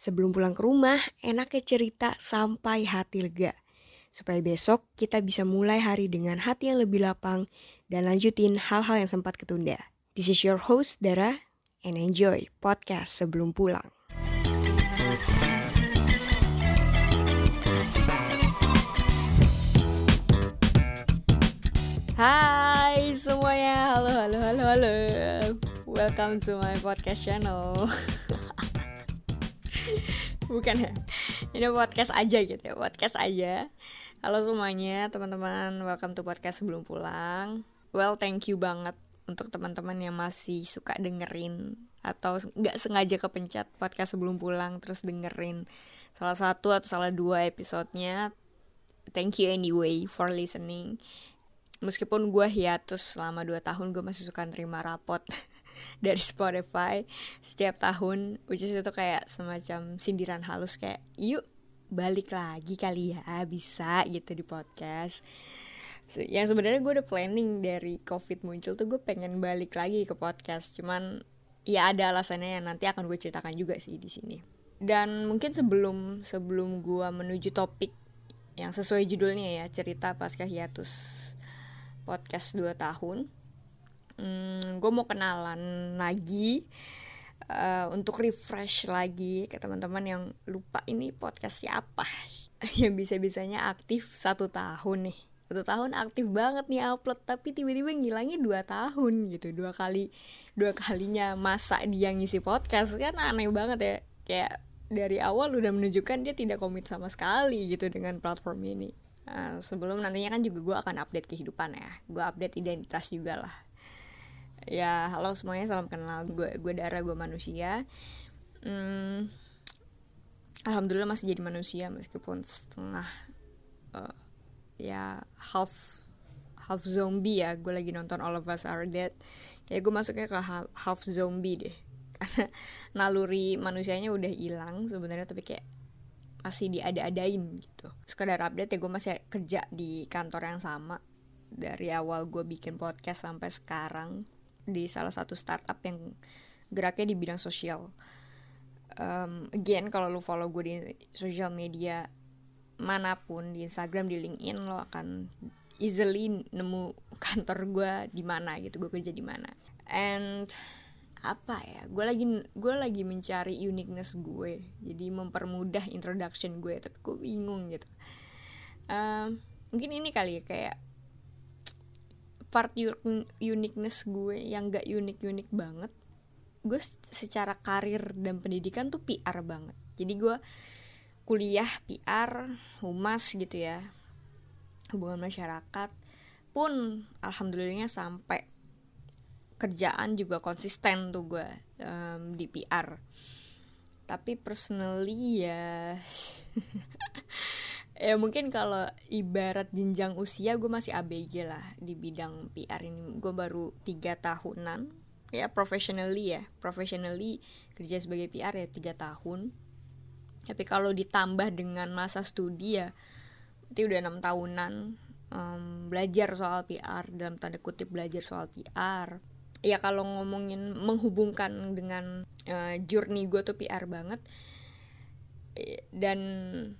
Sebelum pulang ke rumah, enaknya cerita sampai hati lega. Supaya besok kita bisa mulai hari dengan hati yang lebih lapang dan lanjutin hal-hal yang sempat ketunda. This is your host, Dara, and enjoy podcast sebelum pulang. Hai semuanya, halo halo halo halo Welcome to my podcast channel Bukan ya, ini podcast aja gitu ya, podcast aja. Halo semuanya, teman-teman, welcome to podcast sebelum pulang. Well, thank you banget untuk teman-teman yang masih suka dengerin Atau nggak sengaja kepencet podcast sebelum pulang terus dengerin Salah satu atau salah dua episodenya. Thank you anyway for listening. Meskipun gue hiatus selama 2 tahun gue masih suka nerima rapot dari Spotify setiap tahun which is itu kayak semacam sindiran halus kayak yuk balik lagi kali ya bisa gitu di podcast. So, yang sebenarnya gue udah planning dari covid muncul tuh gue pengen balik lagi ke podcast cuman ya ada alasannya yang nanti akan gue ceritakan juga sih di sini. Dan mungkin sebelum sebelum gue menuju topik yang sesuai judulnya ya cerita pasca hiatus podcast 2 tahun hmm, gue mau kenalan lagi uh, untuk refresh lagi ke teman-teman yang lupa ini podcast siapa yang bisa-bisanya aktif satu tahun nih. Satu tahun aktif banget nih upload tapi tiba-tiba ngilangnya dua tahun gitu. Dua kali dua kalinya masa dia ngisi podcast kan aneh banget ya. Kayak dari awal udah menunjukkan dia tidak komit sama sekali gitu dengan platform ini. Uh, sebelum nantinya kan juga gue akan update kehidupan ya. Gue update identitas juga lah ya halo semuanya salam kenal. Gue gue darah gue manusia. Hmm, alhamdulillah masih jadi manusia meskipun setengah uh, ya half half zombie ya. Gue lagi nonton All of Us Are Dead. Kayak gue masuknya ke half zombie deh. Karena naluri manusianya udah hilang sebenarnya tapi kayak masih diada-adain gitu. Sekedar update ya gue masih kerja di kantor yang sama. Dari awal gue bikin podcast sampai sekarang di salah satu startup yang geraknya di bidang sosial. Um, again kalau lo follow gue di sosial media mana pun di Instagram di LinkedIn lo akan easily nemu kantor gue di mana gitu gue kerja di mana. And apa ya gue lagi gue lagi mencari uniqueness gue jadi mempermudah introduction gue tapi gue bingung gitu. Um, mungkin ini kali ya kayak part uniqueness gue yang gak unik-unik banget gue secara karir dan pendidikan tuh PR banget. Jadi gue kuliah PR humas gitu ya hubungan masyarakat pun alhamdulillahnya sampai kerjaan juga konsisten tuh gue um, di PR tapi personally ya ya mungkin kalau ibarat jenjang usia gue masih ABG lah di bidang PR ini. Gue baru tiga tahunan. Ya professionally ya. Professionally kerja sebagai PR ya tiga tahun. Tapi kalau ditambah dengan masa studi ya itu udah enam tahunan um, belajar soal PR dalam tanda kutip belajar soal PR ya kalau ngomongin menghubungkan dengan uh, journey gue tuh PR banget dan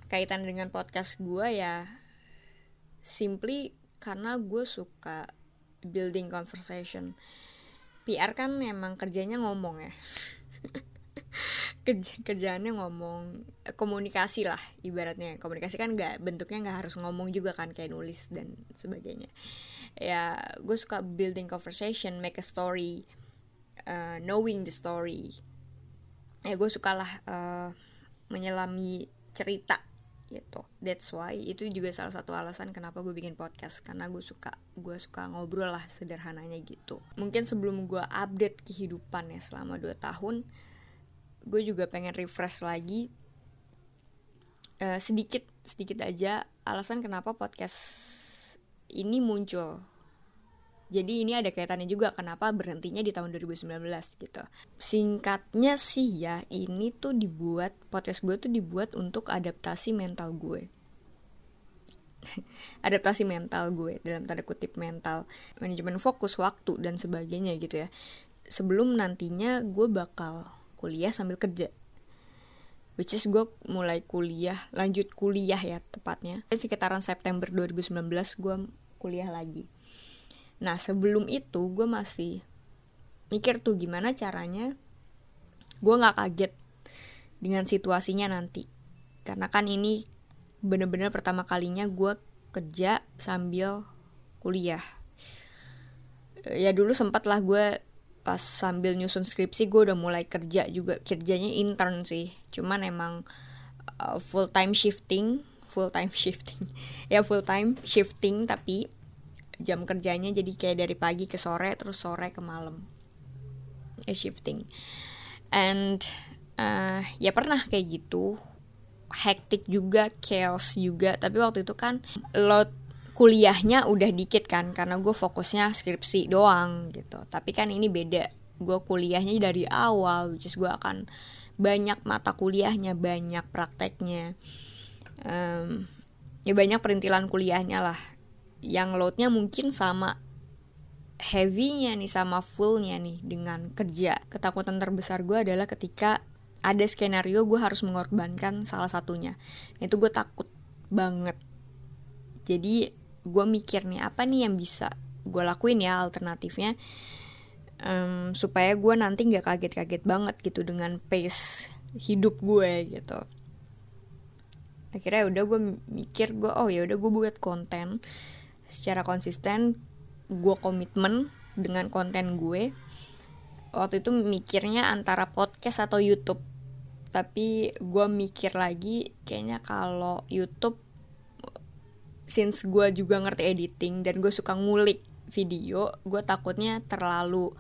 kaitan dengan podcast gue ya simply karena gue suka building conversation. PR kan memang kerjanya ngomong ya. Kerja, kerjaannya ngomong komunikasi lah ibaratnya. Komunikasi kan nggak bentuknya nggak harus ngomong juga kan kayak nulis dan sebagainya. Ya gue suka building conversation make a story uh, knowing the story. Ya gue suka lah uh, menyelami cerita gitu. That's why itu juga salah satu alasan kenapa gue bikin podcast karena gue suka gue suka ngobrol lah sederhananya gitu. Mungkin sebelum gue update kehidupan ya selama 2 tahun gue juga pengen refresh lagi uh, sedikit sedikit aja alasan kenapa podcast ini muncul jadi ini ada kaitannya juga kenapa berhentinya di tahun 2019 gitu. Singkatnya sih ya, ini tuh dibuat podcast gue tuh dibuat untuk adaptasi mental gue. adaptasi mental gue dalam tanda kutip mental, manajemen fokus waktu dan sebagainya gitu ya. Sebelum nantinya gue bakal kuliah sambil kerja which is gue mulai kuliah lanjut kuliah ya tepatnya sekitaran September 2019 gue kuliah lagi nah sebelum itu gue masih mikir tuh gimana caranya gue nggak kaget dengan situasinya nanti. Karena kan ini bener-bener pertama kalinya gue kerja sambil kuliah. Ya dulu sempat lah gue pas sambil nyusun skripsi gue udah mulai kerja juga. Kerjanya intern sih. Cuman emang uh, full time shifting full time shifting. Ya full time shifting tapi jam kerjanya jadi kayak dari pagi ke sore terus sore ke malam. Ya shifting. And uh, ya pernah kayak gitu. Hektik juga chaos juga. Tapi waktu itu kan load kuliahnya udah dikit kan karena gue fokusnya skripsi doang gitu. Tapi kan ini beda. Gue kuliahnya dari awal which is gue akan banyak mata kuliahnya banyak prakteknya. Um, ya banyak perintilan kuliahnya lah yang loadnya mungkin sama heavy-nya nih sama full-nya nih. Dengan kerja ketakutan terbesar gue adalah ketika ada skenario gue harus mengorbankan salah satunya. Itu gue takut banget. Jadi gue mikir nih apa nih yang bisa gue lakuin ya alternatifnya? Um, supaya gue nanti nggak kaget-kaget banget gitu dengan pace hidup gue gitu. Akhirnya udah gue mikir gue oh ya udah gue buat konten secara konsisten gue komitmen dengan konten gue. Waktu itu mikirnya antara podcast atau YouTube. Tapi gue mikir lagi kayaknya kalau YouTube since gue juga ngerti editing dan gue suka ngulik video gue takutnya terlalu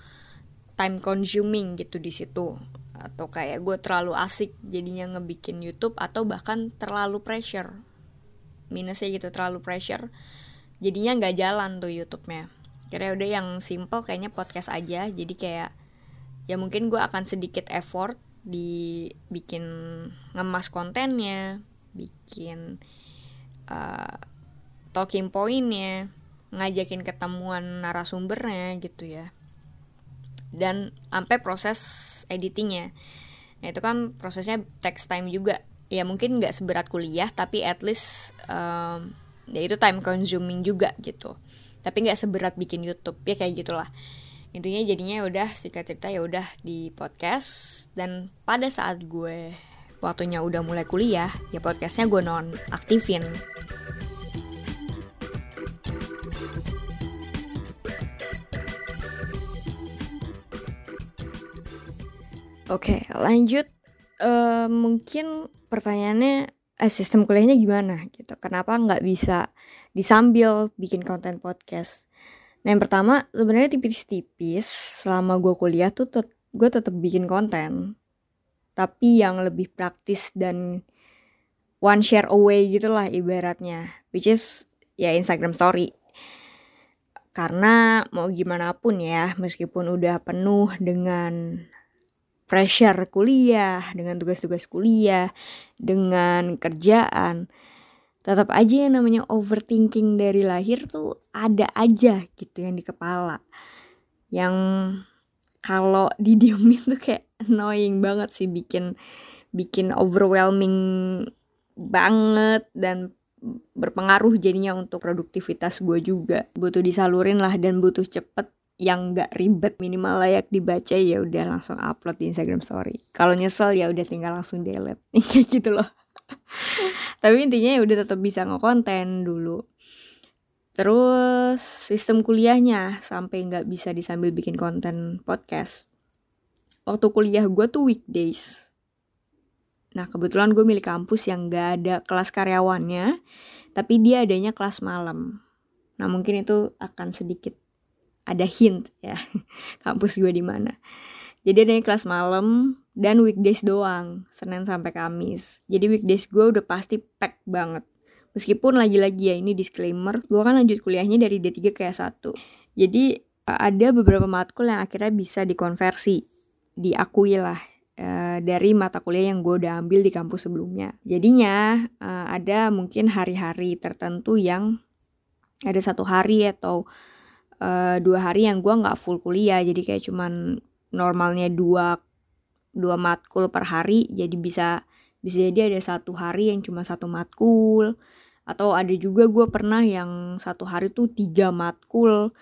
time consuming gitu di situ. Atau kayak gue terlalu asik jadinya ngebikin YouTube atau bahkan terlalu pressure. Minusnya gitu terlalu pressure jadinya nggak jalan tuh YouTube-nya. Kira udah yang simple kayaknya podcast aja. Jadi kayak ya mungkin gue akan sedikit effort di bikin ngemas kontennya bikin uh, talking pointnya ngajakin ketemuan narasumbernya gitu ya. Dan sampai proses editingnya. Nah itu kan prosesnya text time juga. Ya mungkin nggak seberat kuliah tapi at least um, ya itu time consuming juga gitu. Tapi nggak seberat bikin YouTube ya kayak gitulah. Intinya jadinya ya udah singkat cerita ya udah di podcast. Dan pada saat gue waktunya udah mulai kuliah ya podcastnya gue non aktifin Oke, lanjut. Uh, mungkin pertanyaannya eh, sistem kuliahnya gimana gitu? Kenapa nggak bisa disambil bikin konten podcast? Nah, yang pertama sebenarnya tipis-tipis selama gue kuliah tuh tet gue tetap bikin konten, tapi yang lebih praktis dan one share away gitulah ibaratnya, which is ya Instagram Story. Karena mau gimana pun ya, meskipun udah penuh dengan pressure kuliah, dengan tugas-tugas kuliah, dengan kerjaan, tetap aja yang namanya overthinking dari lahir tuh ada aja gitu yang di kepala. Yang kalau didiemin tuh kayak annoying banget sih bikin bikin overwhelming banget dan berpengaruh jadinya untuk produktivitas gue juga butuh disalurin lah dan butuh cepet yang gak ribet minimal layak dibaca ya udah langsung upload di Instagram Story. Kalau nyesel ya udah tinggal langsung delete kayak gitu loh. Tapi intinya ya udah tetap bisa ngekonten dulu. Terus sistem kuliahnya sampai nggak bisa disambil bikin konten podcast. Waktu kuliah gue tuh weekdays. Nah kebetulan gue milik kampus yang gak ada kelas karyawannya, tapi dia adanya kelas malam. Nah mungkin itu akan sedikit ada hint ya kampus gue di mana. Jadi ada kelas malam dan weekdays doang, Senin sampai Kamis. Jadi weekdays gue udah pasti pack banget. Meskipun lagi-lagi ya ini disclaimer, gue kan lanjut kuliahnya dari D3 ke S1. Jadi ada beberapa matkul yang akhirnya bisa dikonversi, diakui lah uh, dari mata kuliah yang gue udah ambil di kampus sebelumnya. Jadinya uh, ada mungkin hari-hari tertentu yang ada satu hari atau uh, dua hari yang gue nggak full kuliah. Jadi kayak cuman normalnya dua dua matkul per hari. Jadi bisa bisa jadi ada satu hari yang cuma satu matkul. Atau ada juga gue pernah yang satu hari tuh tiga matkul.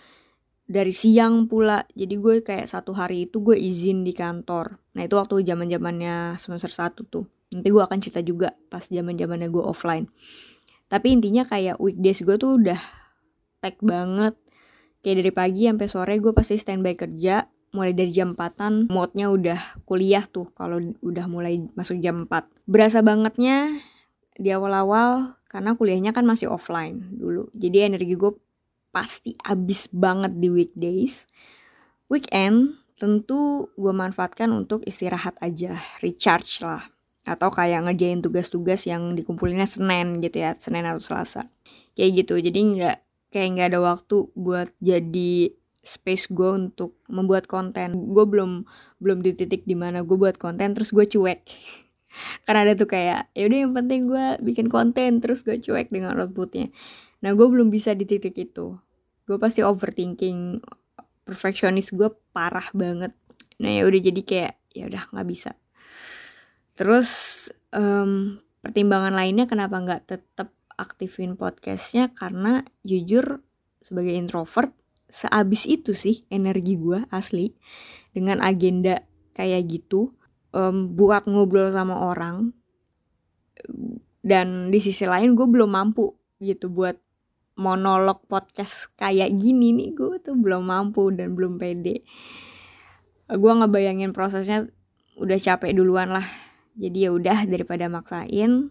Dari siang pula. Jadi gue kayak satu hari itu gue izin di kantor. Nah itu waktu zaman zamannya semester satu tuh. Nanti gue akan cerita juga pas zaman zamannya gue offline. Tapi intinya kayak weekdays gue tuh udah pack banget kayak dari pagi sampai sore gue pasti standby kerja mulai dari jam 4 modnya udah kuliah tuh kalau udah mulai masuk jam 4 berasa bangetnya di awal-awal karena kuliahnya kan masih offline dulu. Jadi energi gue pasti abis banget di weekdays. Weekend tentu gue manfaatkan untuk istirahat aja recharge lah. Atau kayak ngerjain tugas-tugas yang dikumpulinnya Senin gitu ya Senin atau Selasa. Kayak gitu jadi nggak kayak nggak ada waktu buat jadi space gue untuk membuat konten. Gue belum belum di titik di mana gue buat konten terus gue cuek. Karena ada tuh kayak ya udah yang penting gue bikin konten terus gue cuek dengan outputnya. Nah gue belum bisa di titik itu. Gue pasti overthinking. Perfeksionis gue parah banget. Nah ya udah jadi kayak ya udah nggak bisa. Terus um, pertimbangan lainnya kenapa nggak tetap aktifin podcastnya karena jujur sebagai introvert seabis itu sih energi gue asli dengan agenda kayak gitu um, buat ngobrol sama orang. Dan di sisi lain gue belum mampu gitu buat monolog podcast kayak gini nih. Gue tuh belum mampu dan belum pede. Gue ngebayangin prosesnya udah capek duluan lah. Jadi ya udah daripada maksain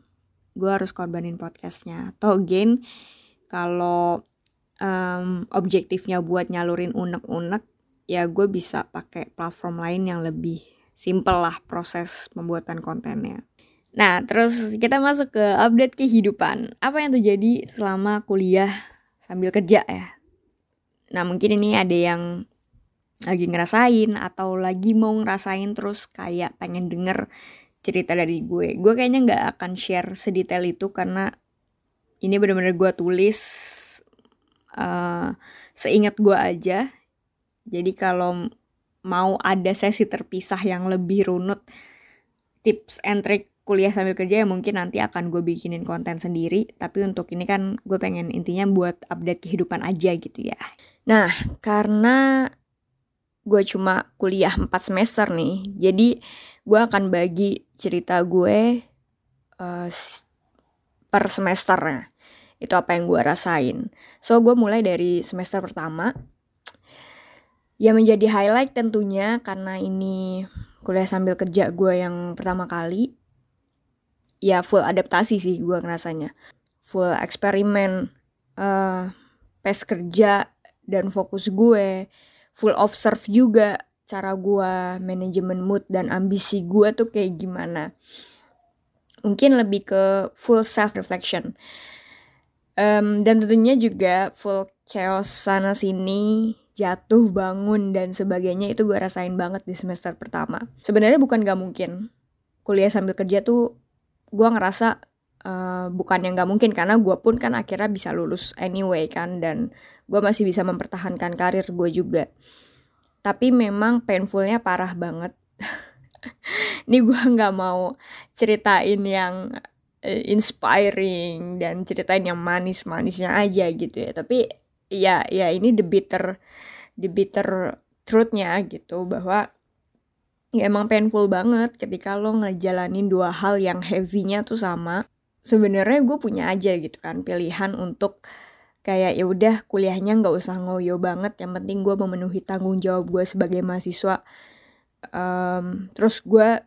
gue harus korbanin podcastnya atau again kalau um, objektifnya buat nyalurin unek-unek ya gue bisa pakai platform lain yang lebih simple lah proses pembuatan kontennya. Nah, terus kita masuk ke update kehidupan. Apa yang terjadi selama kuliah sambil kerja ya? Nah, mungkin ini ada yang lagi ngerasain atau lagi mau ngerasain terus kayak pengen denger cerita dari gue. Gue kayaknya nggak akan share sedetail itu karena ini bener-bener gue tulis uh, seingat gue aja. Jadi kalau mau ada sesi terpisah yang lebih runut tips and trick kuliah sambil kerja ya mungkin nanti akan gue bikinin konten sendiri. Tapi untuk ini kan gue pengen intinya buat update kehidupan aja gitu ya. Nah karena gue cuma kuliah 4 semester nih jadi gue akan bagi cerita gue uh, per semesternya. Itu apa yang gue rasain. So gue mulai dari semester pertama. Ya menjadi highlight tentunya karena ini kuliah sambil kerja gue yang pertama kali. Ya full adaptasi sih gue ngerasanya. Full eksperimen uh, pes kerja dan fokus gue. Full observe juga cara gue manajemen mood dan ambisi gue tuh kayak gimana mungkin lebih ke full self reflection Um, dan tentunya juga full chaos sana sini, jatuh bangun dan sebagainya itu gue rasain banget di semester pertama. Sebenarnya bukan gak mungkin kuliah sambil kerja tuh gue ngerasa uh, bukan yang gak mungkin karena gue pun kan akhirnya bisa lulus anyway kan dan gue masih bisa mempertahankan karir gue juga. Tapi memang painfulnya parah banget. Ini gue nggak mau ceritain yang uh, inspiring dan ceritain yang manis-manisnya aja gitu ya tapi ya ya ini the bitter the bitter truthnya gitu bahwa ya emang painful banget ketika lo ngejalanin dua hal yang heavy-nya tuh sama sebenarnya gue punya aja gitu kan pilihan untuk kayak ya udah kuliahnya nggak usah ngoyo banget yang penting gue memenuhi tanggung jawab gue sebagai mahasiswa. Um, terus gue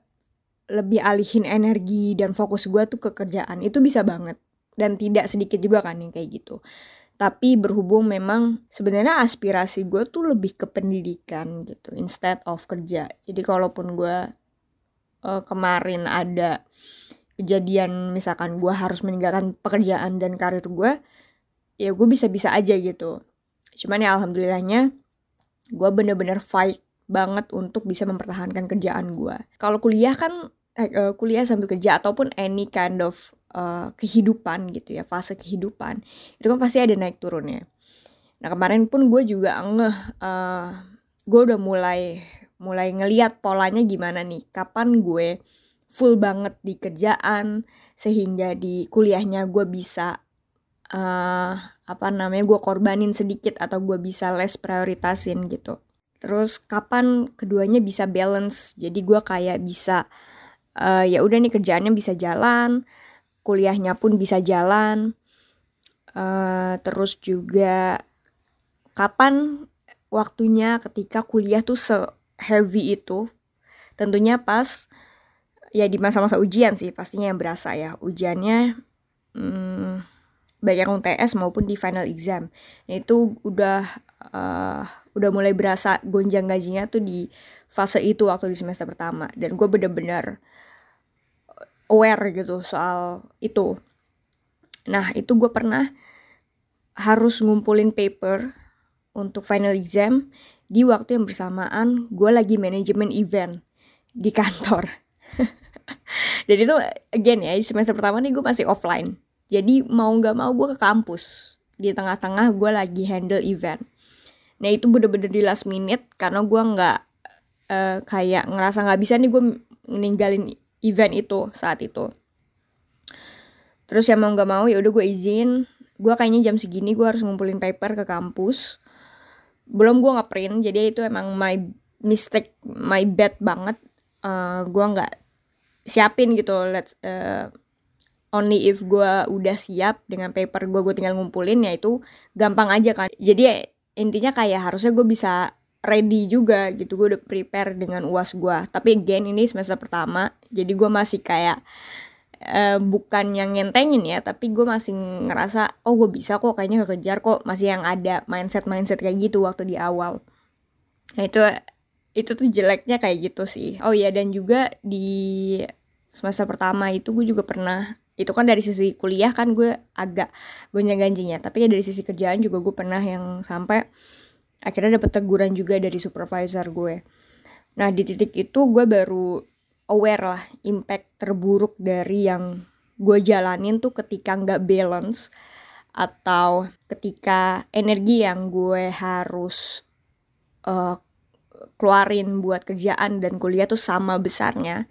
lebih alihin energi dan fokus gue tuh ke kerjaan itu bisa banget. Dan tidak sedikit juga kan yang kayak gitu. Tapi berhubung memang sebenarnya aspirasi gue tuh lebih ke pendidikan gitu instead of kerja. Jadi kalaupun gue uh, kemarin ada kejadian misalkan gue harus meninggalkan pekerjaan dan karir gue ya gue bisa-bisa aja gitu. Cuman ya alhamdulillahnya gue bener-bener fight banget untuk bisa mempertahankan kerjaan gue kalau kuliah kan uh, kuliah sambil kerja ataupun any kind of uh, kehidupan gitu ya fase kehidupan itu kan pasti ada naik turunnya. Nah kemarin pun gue juga ngeh uh, gue udah mulai mulai ngeliat polanya gimana nih. Kapan gue full banget di kerjaan sehingga di kuliahnya gue bisa uh, apa namanya gue korbanin sedikit atau gue bisa less prioritasin gitu. Terus kapan keduanya bisa balance? Jadi gue kayak bisa uh, ya udah nih kerjaannya bisa jalan kuliahnya pun bisa jalan uh, terus juga kapan waktunya ketika kuliah tuh se heavy itu? Tentunya pas ya di masa-masa ujian sih pastinya yang berasa ya. Ujiannya hmm, baik yang UTS maupun di final exam. Nah, itu udah uh, udah mulai berasa gonjang gajinya tuh di fase itu waktu di semester pertama. Dan gue bener-bener aware gitu soal itu. Nah itu gue pernah harus ngumpulin paper untuk final exam di waktu yang bersamaan gue lagi manajemen event di kantor. Dan itu again ya semester pertama nih gue masih offline jadi mau nggak mau gue ke kampus. Di tengah-tengah gue lagi handle event. Nah itu bener-bener di last minute karena gue nggak uh, kayak ngerasa nggak bisa nih gue ninggalin event itu saat itu. Terus ya mau nggak mau ya udah gue izin. Gue kayaknya jam segini gue harus ngumpulin paper ke kampus. Belum gue nggak print jadi itu emang my mistake my bad banget. Uh, eh, gue nggak siapin gitu let's uh, only if gue udah siap dengan paper gue gue tinggal ngumpulin ya itu gampang aja kan. Jadi intinya kayak harusnya gue bisa ready juga gitu. Gue udah prepare dengan uas gue tapi again ini semester pertama jadi gue masih kayak uh, bukan yang ngentengin ya tapi gue masih ngerasa oh gue bisa kok kayaknya kejar kok. Masih yang ada mindset mindset kayak gitu waktu di awal. Nah itu itu tuh jeleknya kayak gitu sih. Oh iya dan juga di semester pertama itu gue juga pernah itu kan dari sisi kuliah kan gue agak gonjang ganjing ya tapi ya dari sisi kerjaan juga gue pernah yang sampai akhirnya dapet teguran juga dari supervisor gue. Nah di titik itu gue baru aware lah impact terburuk dari yang gue jalanin tuh ketika nggak balance atau ketika energi yang gue harus uh, keluarin buat kerjaan dan kuliah tuh sama besarnya.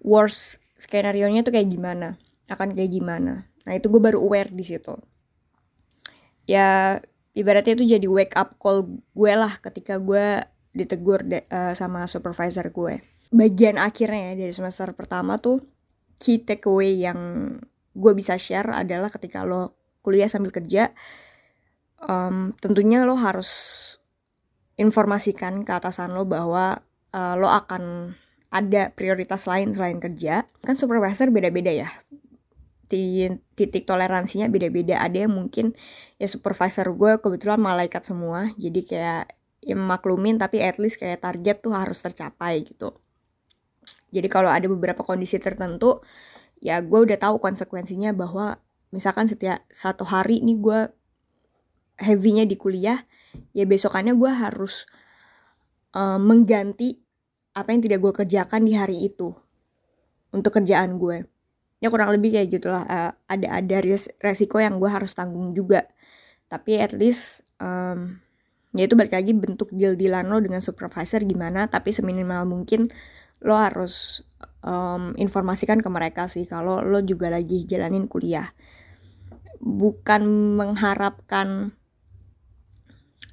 Worst skenario nya tuh kayak gimana akan kayak gimana nah itu gue baru aware di situ ya ibaratnya itu jadi wake up call gue lah ketika gue ditegur de, uh, sama supervisor gue bagian akhirnya ya dari semester pertama tuh key takeaway yang gue bisa share adalah ketika lo kuliah sambil kerja um, tentunya lo harus informasikan ke atasan lo bahwa uh, lo akan ada prioritas lain selain kerja. Kan supervisor beda-beda ya. Titik toleransinya beda-beda. Ada yang mungkin ya supervisor gue kebetulan malaikat semua. Jadi kayak ya maklumin tapi at least kayak target tuh harus tercapai gitu. Jadi kalau ada beberapa kondisi tertentu ya gue udah tahu konsekuensinya bahwa misalkan setiap satu hari nih gue heavy-nya di kuliah ya besokannya gue harus uh, mengganti apa yang tidak gue kerjakan di hari itu untuk kerjaan gue ya kurang lebih kayak gitulah uh, ada ada res resiko yang gue harus tanggung juga. Tapi at least um, ya itu balik lagi bentuk deal dealan lo dengan supervisor gimana tapi seminimal mungkin lo harus um, informasikan ke mereka sih kalau lo juga lagi jalanin kuliah. Bukan mengharapkan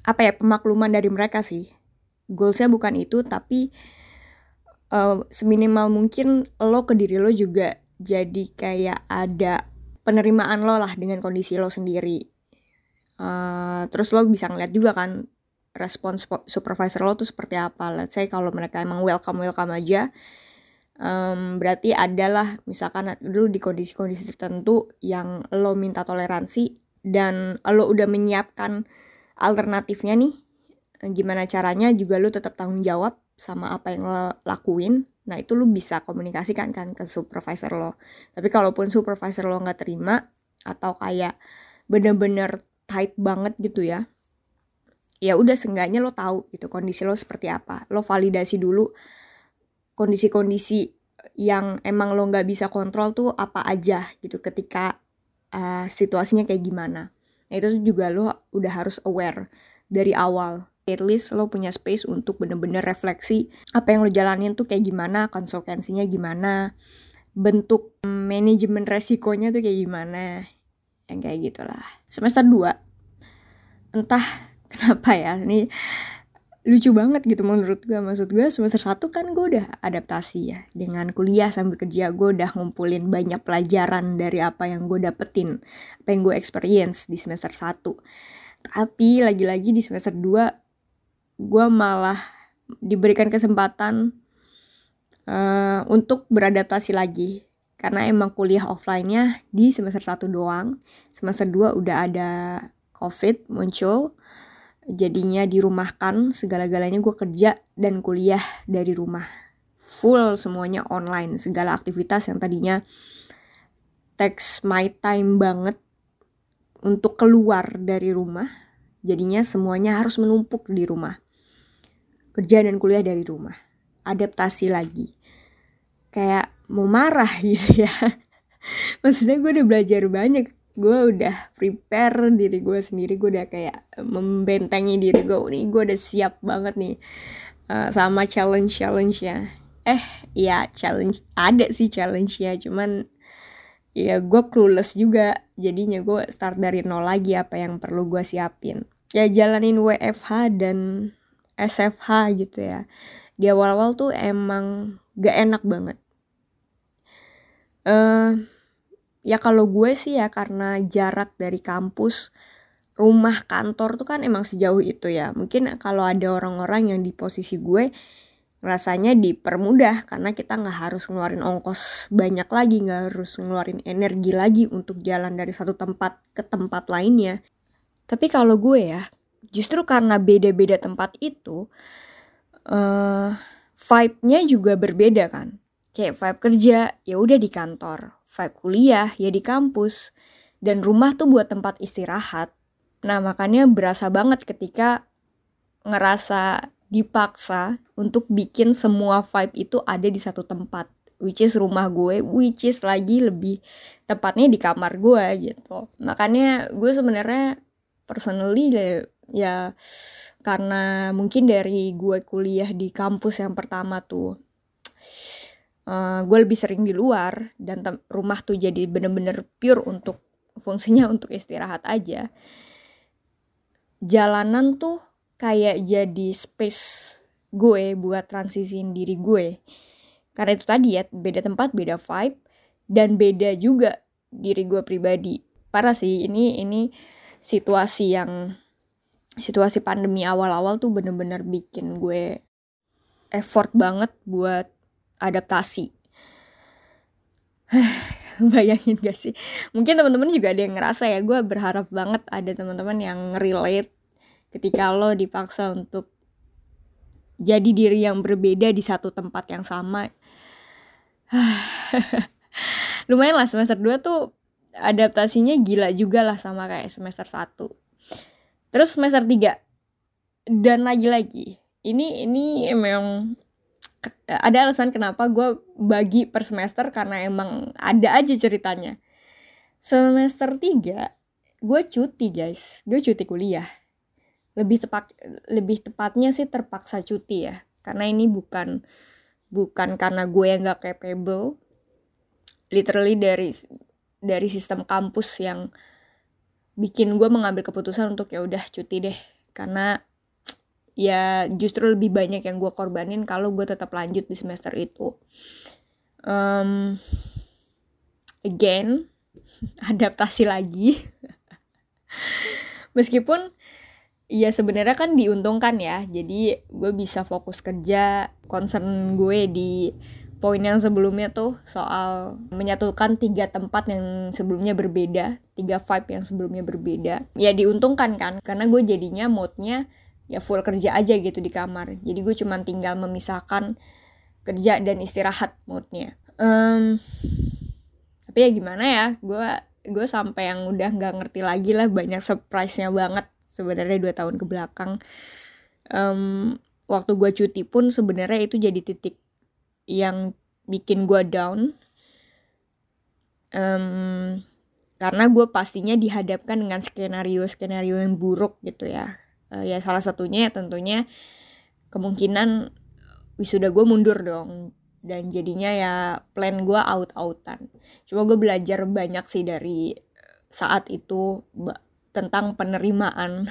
apa ya pemakluman dari mereka sih. Goalsnya bukan itu tapi uh, seminimal mungkin lo ke diri lo juga jadi kayak ada penerimaan lo lah dengan kondisi lo sendiri. Uh, terus lo bisa ngeliat juga kan respons supervisor lo tuh seperti apa. Let's say kalau mereka emang welcome welcome aja um, berarti adalah misalkan dulu di kondisi-kondisi tertentu yang lo minta toleransi dan lo udah menyiapkan alternatifnya nih gimana caranya juga lu tetap tanggung jawab sama apa yang lo lakuin nah itu lu bisa komunikasikan kan ke supervisor lo. Tapi kalaupun supervisor lo nggak terima atau kayak bener-bener tight banget gitu ya ya udah seenggaknya lo tahu gitu kondisi lo seperti apa. Lo validasi dulu kondisi-kondisi yang emang lo nggak bisa kontrol tuh apa aja gitu ketika uh, situasinya kayak gimana. Nah itu juga lo udah harus aware dari awal at least lo punya space untuk bener-bener refleksi apa yang lo jalanin tuh kayak gimana konsekuensinya gimana bentuk manajemen resikonya tuh kayak gimana yang kayak gitulah. Semester 2 entah kenapa ya ini lucu banget gitu menurut gue maksud gue semester satu kan gue udah adaptasi ya dengan kuliah sambil kerja gue udah ngumpulin banyak pelajaran dari apa yang gue dapetin apa yang gue experience di semester satu. Tapi lagi-lagi di semester 2 gue malah diberikan kesempatan uh, untuk beradaptasi lagi. Karena emang kuliah offline-nya di semester 1 doang. Semester 2 udah ada covid muncul. Jadinya dirumahkan segala-galanya gue kerja dan kuliah dari rumah. Full semuanya online segala aktivitas yang tadinya takes my time banget untuk keluar dari rumah jadinya semuanya harus menumpuk di rumah kerja dan kuliah dari rumah. Adaptasi lagi. Kayak mau marah gitu ya. Maksudnya gue udah belajar banyak. Gue udah prepare diri gue sendiri. Gue udah kayak membentengi diri gue. Nih gue udah siap banget nih uh, sama challenge challenge ya eh ya challenge ada sih challenge ya cuman ya gue clueless juga. Jadinya gue start dari nol lagi apa yang perlu gue siapin. Ya jalanin WFH dan SFH gitu ya. Di awal-awal tuh emang gak enak banget. Uh, ya kalau gue sih ya karena jarak dari kampus rumah kantor tuh kan emang sejauh itu ya. Mungkin kalau ada orang-orang yang di posisi gue rasanya dipermudah karena kita nggak harus ngeluarin ongkos banyak lagi nggak harus ngeluarin energi lagi untuk jalan dari satu tempat ke tempat lainnya. Tapi kalau gue ya justru karena beda-beda tempat itu uh, vibe-nya juga berbeda kan. Kayak vibe kerja ya udah di kantor. Vibe kuliah ya di kampus. Dan rumah tuh buat tempat istirahat. Nah, makanya berasa banget ketika ngerasa dipaksa untuk bikin semua vibe itu ada di satu tempat. Which is rumah gue which is lagi lebih tepatnya di kamar gue gitu. Makanya gue sebenarnya personally ya karena mungkin dari gue kuliah di kampus yang pertama tuh uh, gue lebih sering di luar dan rumah tuh jadi bener-bener pure untuk fungsinya untuk istirahat aja. Jalanan tuh kayak jadi space gue buat transisiin diri gue. Karena itu tadi ya beda tempat beda vibe dan beda juga diri gue pribadi. Parah sih ini ini situasi yang situasi pandemi awal-awal tuh bener-bener bikin gue effort banget buat adaptasi. Bayangin gak sih? Mungkin teman-teman juga ada yang ngerasa ya, gue berharap banget ada teman-teman yang relate ketika lo dipaksa untuk jadi diri yang berbeda di satu tempat yang sama. Lumayan lah semester 2 tuh adaptasinya gila juga lah sama kayak semester 1. Terus semester 3. Dan lagi-lagi, ini ini memang ada alasan kenapa gue bagi per semester karena emang ada aja ceritanya. Semester 3 gue cuti guys, gue cuti kuliah. Lebih tepat lebih tepatnya sih terpaksa cuti ya. Karena ini bukan bukan karena gue yang gak capable. Literally dari dari sistem kampus yang bikin gue mengambil keputusan untuk ya udah cuti deh. Karena ya justru lebih banyak yang gue korbanin kalau gue tetap lanjut di semester itu. Um, again adaptasi lagi. Meskipun ya sebenarnya kan diuntungkan ya. Jadi gue bisa fokus kerja concern gue di poin yang sebelumnya tuh soal menyatukan tiga tempat yang sebelumnya berbeda tiga vibe yang sebelumnya berbeda. Ya diuntungkan kan karena gue jadinya moodnya ya full kerja aja gitu di kamar. Jadi gue cuma tinggal memisahkan kerja dan istirahat moodnya. Um, tapi ya gimana ya gue gue sampai yang udah nggak ngerti lagi lah banyak surprise-nya banget sebenarnya dua tahun ke belakang um, waktu gue cuti pun sebenarnya itu jadi titik yang bikin gue down. Um, karena gue pastinya dihadapkan dengan skenario skenario yang buruk gitu ya. Uh, ya salah satunya ya tentunya kemungkinan wisuda gue mundur dong. Dan jadinya ya plan gue out-outan. Cuma gue belajar banyak sih dari saat itu tentang penerimaan.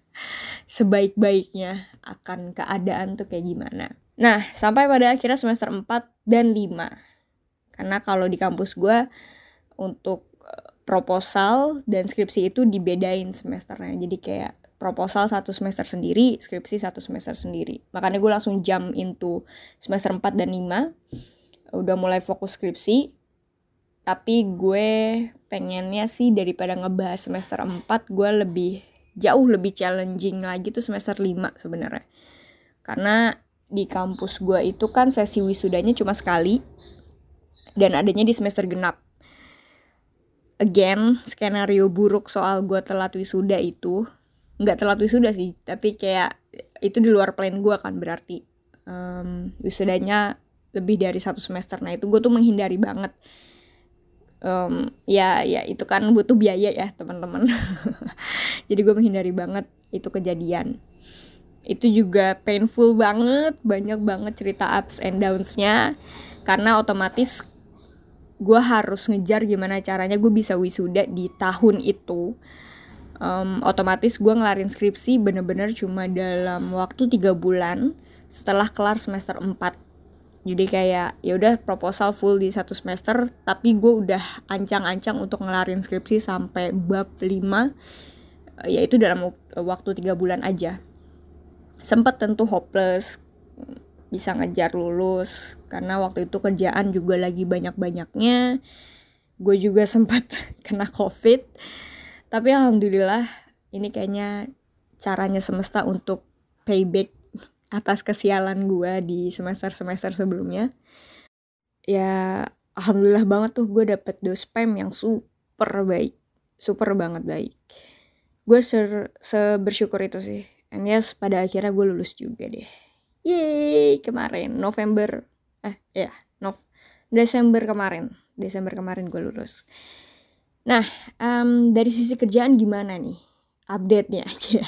Sebaik-baiknya akan keadaan tuh kayak gimana. Nah, sampai pada akhirnya semester 4 dan 5. Karena kalau di kampus gue untuk eh, proposal dan skripsi itu dibedain semesternya. Jadi kayak proposal satu semester sendiri, skripsi satu semester sendiri. Makanya gue langsung jump into semester 4 dan 5. Udah mulai fokus skripsi. Tapi gue pengennya sih daripada ngebahas semester 4, gue lebih jauh lebih challenging lagi tuh semester 5 sebenarnya. Karena di kampus gue itu kan sesi wisudanya cuma sekali dan adanya di semester genap. Again, skenario buruk soal gue telat wisuda itu nggak telat wisuda sih, tapi kayak itu di luar plan gue kan berarti um, wisudanya lebih dari satu semester. Nah itu gue tuh menghindari banget. Um, ya ya itu kan butuh biaya ya teman-teman. Jadi gue menghindari banget itu kejadian itu juga painful banget banyak banget cerita ups and downs-nya. Karena otomatis gue harus ngejar gimana caranya gue bisa wisuda di tahun itu. Um, otomatis gue ngelarin skripsi bener-bener cuma dalam waktu tiga bulan setelah kelar semester 4 jadi kayak ya udah proposal full di satu semester tapi gue udah ancang-ancang untuk ngelarin skripsi sampai bab 5 yaitu dalam waktu tiga bulan aja sempat tentu hopeless bisa ngejar lulus karena waktu itu kerjaan juga lagi banyak-banyaknya. Gue juga sempat kena covid. Tapi alhamdulillah ini kayaknya caranya semesta untuk payback atas kesialan gue di semester-semester sebelumnya. Ya alhamdulillah banget tuh gue dapet dos spam yang super baik super banget baik. Gue ser, sebersyukur itu sih and yes pada akhirnya gue lulus juga deh. Yeay kemarin November. Eh ya Nov Desember kemarin. Desember kemarin gue lulus. Nah um, dari sisi kerjaan gimana nih? Update nya aja.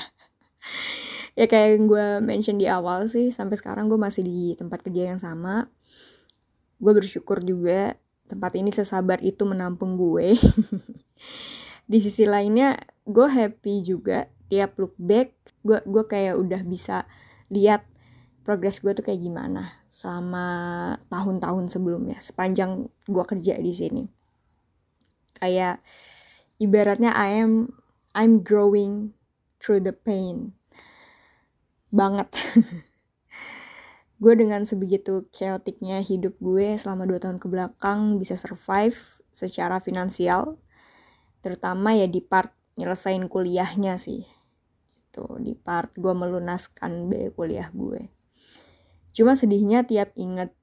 Ya kayak yang gue mention di awal sih sampai sekarang gue masih di tempat kerja yang sama. Gue bersyukur juga tempat ini sesabar itu menampung gue. Di sisi lainnya gue happy juga tiap look back gue gue kayak udah bisa lihat progres gue tuh kayak gimana selama tahun-tahun sebelumnya sepanjang gue kerja di sini. Kayak ibaratnya I am I'm growing through the pain banget. Gue dengan sebegitu chaoticnya hidup gue selama dua tahun ke belakang bisa survive secara finansial terutama ya di part nyelesain kuliahnya sih gitu. Di part gue melunaskan biaya kuliah gue. Cuma sedihnya tiap inget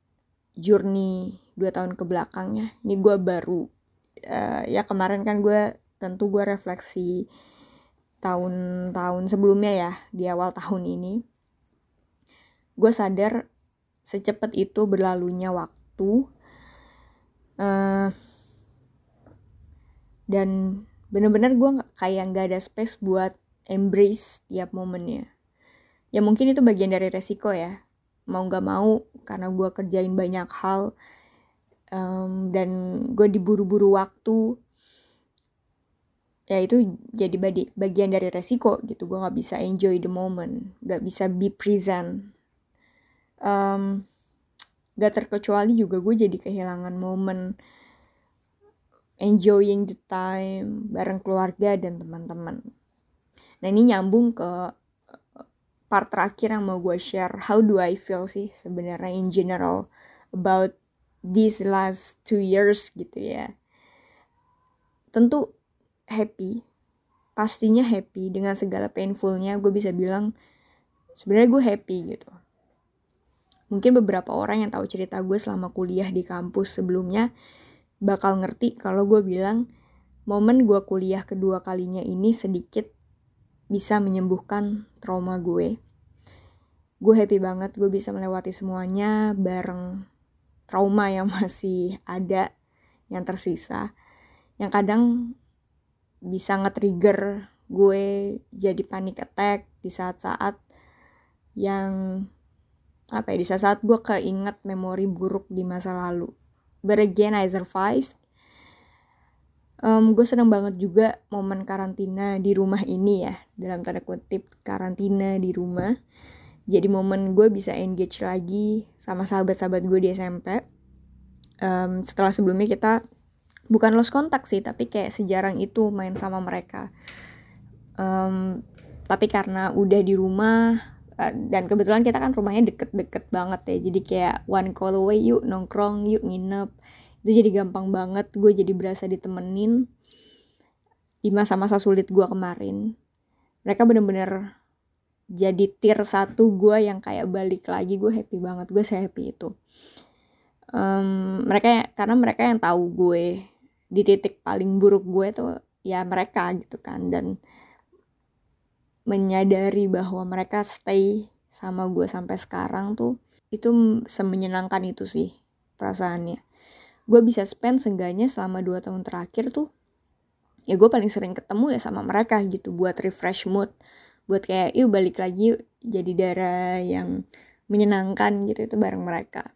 journey dua tahun ke belakangnya. Ini gue baru uh, ya kemarin kan gue tentu gue refleksi tahun-tahun sebelumnya ya di awal tahun ini. Gue sadar secepat itu berlalunya waktu uh, dan bener-bener gue kayak nggak ada space buat embrace tiap momennya. Ya mungkin itu bagian dari resiko ya. Mau nggak mau karena gue kerjain banyak hal um, dan gue diburu-buru waktu ya itu jadi bagian dari resiko gitu. Gue nggak bisa enjoy the moment nggak bisa be present. Um, gak terkecuali juga gue jadi kehilangan momen enjoying the time bareng keluarga dan teman-teman Nah ini nyambung ke eh, part terakhir yang mau gue share. How do I feel sih sebenarnya in general about these last two years gitu ya. Tentu happy, pastinya happy dengan segala painfulnya. Gue bisa bilang sebenarnya gue happy gitu. Mungkin beberapa orang yang tahu cerita gue selama kuliah di kampus sebelumnya bakal ngerti kalau gue bilang momen gue kuliah kedua kalinya ini sedikit bisa menyembuhkan trauma gue. Gue happy banget gue bisa melewati semuanya bareng trauma yang masih ada, yang tersisa. Yang kadang bisa nge-trigger gue jadi panic attack, di saat-saat yang apa ya di saat-saat gue keinget memori buruk di masa lalu but again I survived um, gue seneng banget juga momen karantina di rumah ini ya dalam tanda kutip karantina di rumah. Jadi momen gue bisa engage lagi sama sahabat-sahabat gue di SMP um, setelah sebelumnya kita bukan lost kontak sih tapi kayak sejarang itu main sama mereka. Um, tapi karena udah di rumah uh, dan kebetulan kita kan rumahnya deket-deket banget ya jadi kayak one call away yuk nongkrong yuk nginep itu jadi gampang banget gue jadi berasa ditemenin di masa-masa sulit gue kemarin. Mereka bener-bener jadi tier satu gue yang kayak balik lagi gue happy banget gue happy itu. Um, mereka karena mereka yang tahu gue di titik paling buruk gue tuh ya mereka gitu kan dan menyadari bahwa mereka stay sama gue sampai sekarang tuh itu semenyenangkan itu sih perasaannya gue bisa spend seenggaknya selama dua tahun terakhir tuh ya gue paling sering ketemu ya sama mereka gitu buat refresh mood buat kayak yuk balik lagi jadi darah yang menyenangkan gitu itu bareng mereka.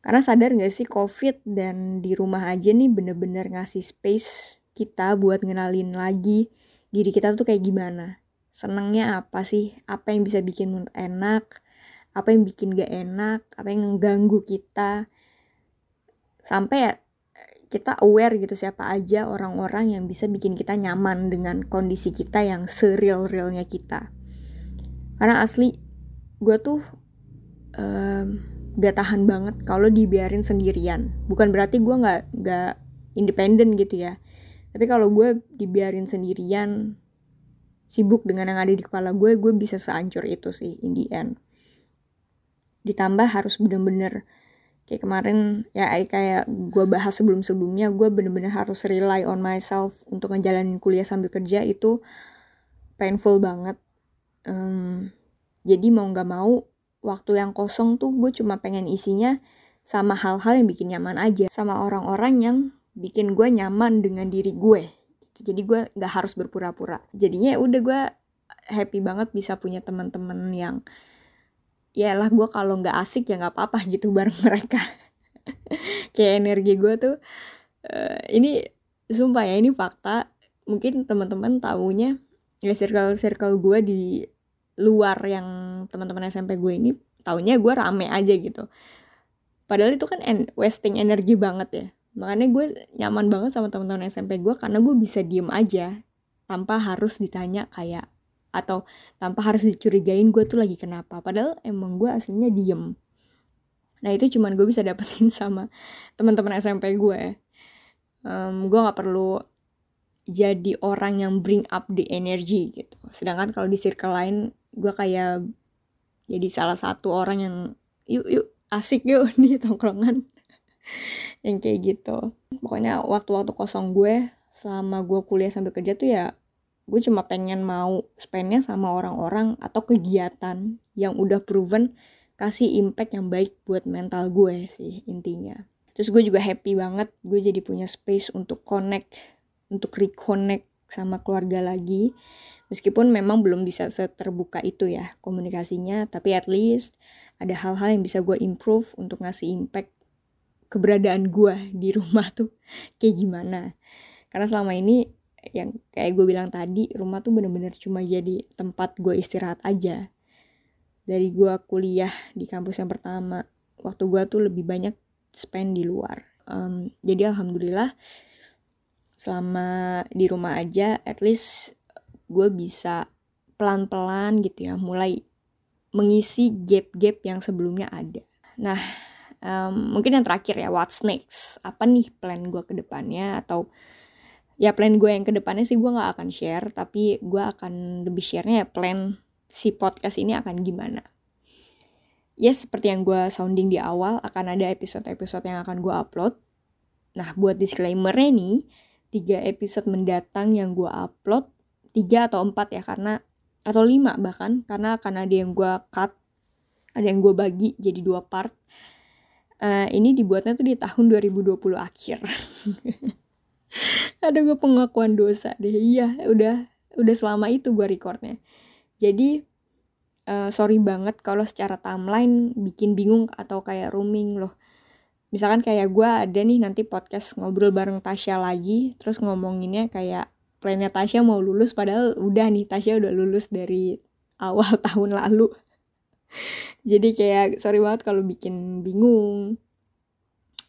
Karena sadar gak sih covid dan di rumah aja nih bener-bener ngasih space kita buat ngenalin lagi diri kita tuh kayak gimana. Senengnya apa sih? Apa yang bisa bikin enak? Apa yang bikin gak enak? Apa yang mengganggu kita sampai ya kita aware gitu siapa aja orang-orang yang bisa bikin kita nyaman dengan kondisi kita yang sereal-realnya kita. Karena asli gue tuh um, gak tahan banget kalau dibiarin sendirian. Bukan berarti gue gak, gak independen gitu ya. Tapi kalau gue dibiarin sendirian, sibuk dengan yang ada di kepala gue, gue bisa seancur itu sih in the end. Ditambah harus bener-bener kayak kemarin ya kayak gue bahas sebelum sebelumnya gue bener-bener harus rely on myself untuk ngejalanin kuliah sambil kerja itu painful banget. Um, jadi mau nggak mau waktu yang kosong tuh gue cuma pengen isinya sama hal-hal yang bikin nyaman aja sama orang-orang yang bikin gue nyaman dengan diri gue jadi gue nggak harus berpura-pura. Jadinya ya udah gue happy banget bisa punya teman-teman yang ya lah gue kalau nggak asik ya nggak apa-apa gitu bareng mereka. Kayak energi gue tuh uh, ini sumpah ya ini fakta. Mungkin teman-teman tahunya ya circle circle gue di luar yang teman-teman SMP gue ini tahunya gue rame aja gitu. Padahal itu kan en wasting energi banget ya. Makanya gue nyaman banget sama teman-teman SMP gue karena gue bisa diem aja tanpa harus ditanya kayak atau tanpa harus dicurigain gue tuh lagi kenapa. Padahal emang gue aslinya diem. Nah itu cuman gue bisa dapetin sama teman-teman SMP gue um, gue nggak perlu jadi orang yang bring up the energy gitu. Sedangkan kalau di circle lain gue kayak jadi salah satu orang yang yuk yuk asik yuk nih tongkrongan. Yang kayak gitu. Pokoknya waktu-waktu kosong gue selama gue kuliah sambil kerja tuh ya gue cuma pengen mau spendnya sama orang-orang atau kegiatan yang udah proven kasih impact yang baik buat mental gue sih intinya. Terus gue juga happy banget gue jadi punya space untuk connect untuk reconnect sama keluarga lagi. Meskipun memang belum bisa seterbuka itu ya komunikasinya tapi at least ada hal-hal yang bisa gue improve untuk ngasih impact keberadaan gue di rumah tuh kayak gimana. Karena selama ini yang kayak gue bilang tadi rumah tuh bener-bener cuma jadi tempat gue istirahat aja. Dari gue kuliah di kampus yang pertama waktu gue tuh lebih banyak spend di luar. Um, jadi alhamdulillah selama di rumah aja at least gue bisa pelan-pelan gitu ya mulai mengisi gap-gap yang sebelumnya ada. Nah um, mungkin yang terakhir ya what's next? Apa nih plan gue ke depannya? Atau ya plan gue yang ke depannya sih gue nggak akan share tapi gue akan lebih sharenya ya plan si podcast ini akan gimana. Ya seperti yang gue sounding di awal akan ada episode-episode yang akan gue upload. Nah buat disclaimernya nih tiga episode mendatang yang gue upload tiga atau empat ya karena atau lima bahkan karena akan ada yang gue cut ada yang gue bagi jadi dua part. Uh, ini dibuatnya tuh di tahun 2020 akhir ada gue pengakuan dosa deh. Iya udah udah selama itu gue recordnya. Jadi uh, sorry banget kalau secara timeline bikin bingung atau kayak rooming loh. Misalkan kayak gue ada nih nanti podcast ngobrol bareng Tasya lagi terus ngomonginnya kayak plannya Tasya mau lulus padahal udah nih Tasya udah lulus dari awal tahun lalu. Jadi kayak sorry banget kalau bikin bingung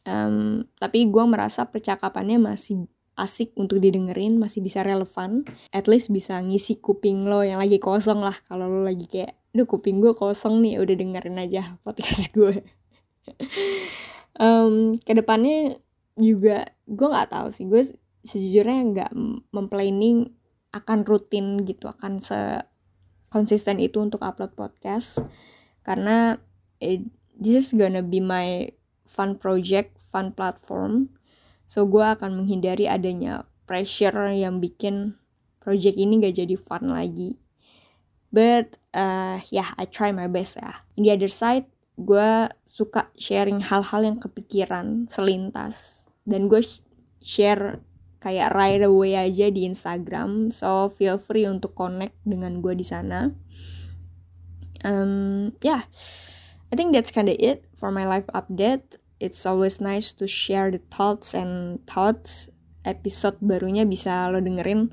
um, tapi gue merasa percakapannya masih asik untuk didengerin masih bisa relevan. At least bisa ngisi kuping lo yang lagi kosong lah kalau lo lagi kayak duh kuping gue kosong nih udah dengerin aja podcast gue um, ke depannya juga gue nggak tahu sih gue sejujurnya nggak memplanning akan rutin gitu akan se konsisten itu untuk upload podcast. Karena it, this is gonna be my fun project fun platform. So gue akan menghindari adanya pressure yang bikin project ini gak jadi fun lagi. But uh, yeah I try my best ya in the other side gue suka sharing hal-hal yang kepikiran selintas. Dan gue share kayak right away aja di Instagram. So feel free untuk connect dengan gue di sana. Um, yeah I think that's kinda it for my life update. It's always nice to share the thoughts and thoughts. Episode barunya bisa lo dengerin.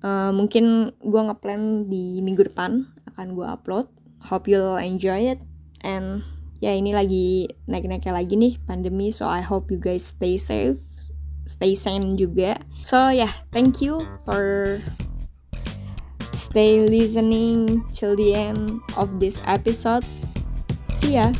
Uh, mungkin gue ngeplan di minggu depan akan gue upload. Hope you'll enjoy it. And ya ini lagi naik-naiknya lagi nih pandemi so I hope you guys stay safe stay sane juga. So yeah thank you for stay listening till the end of this episode see ya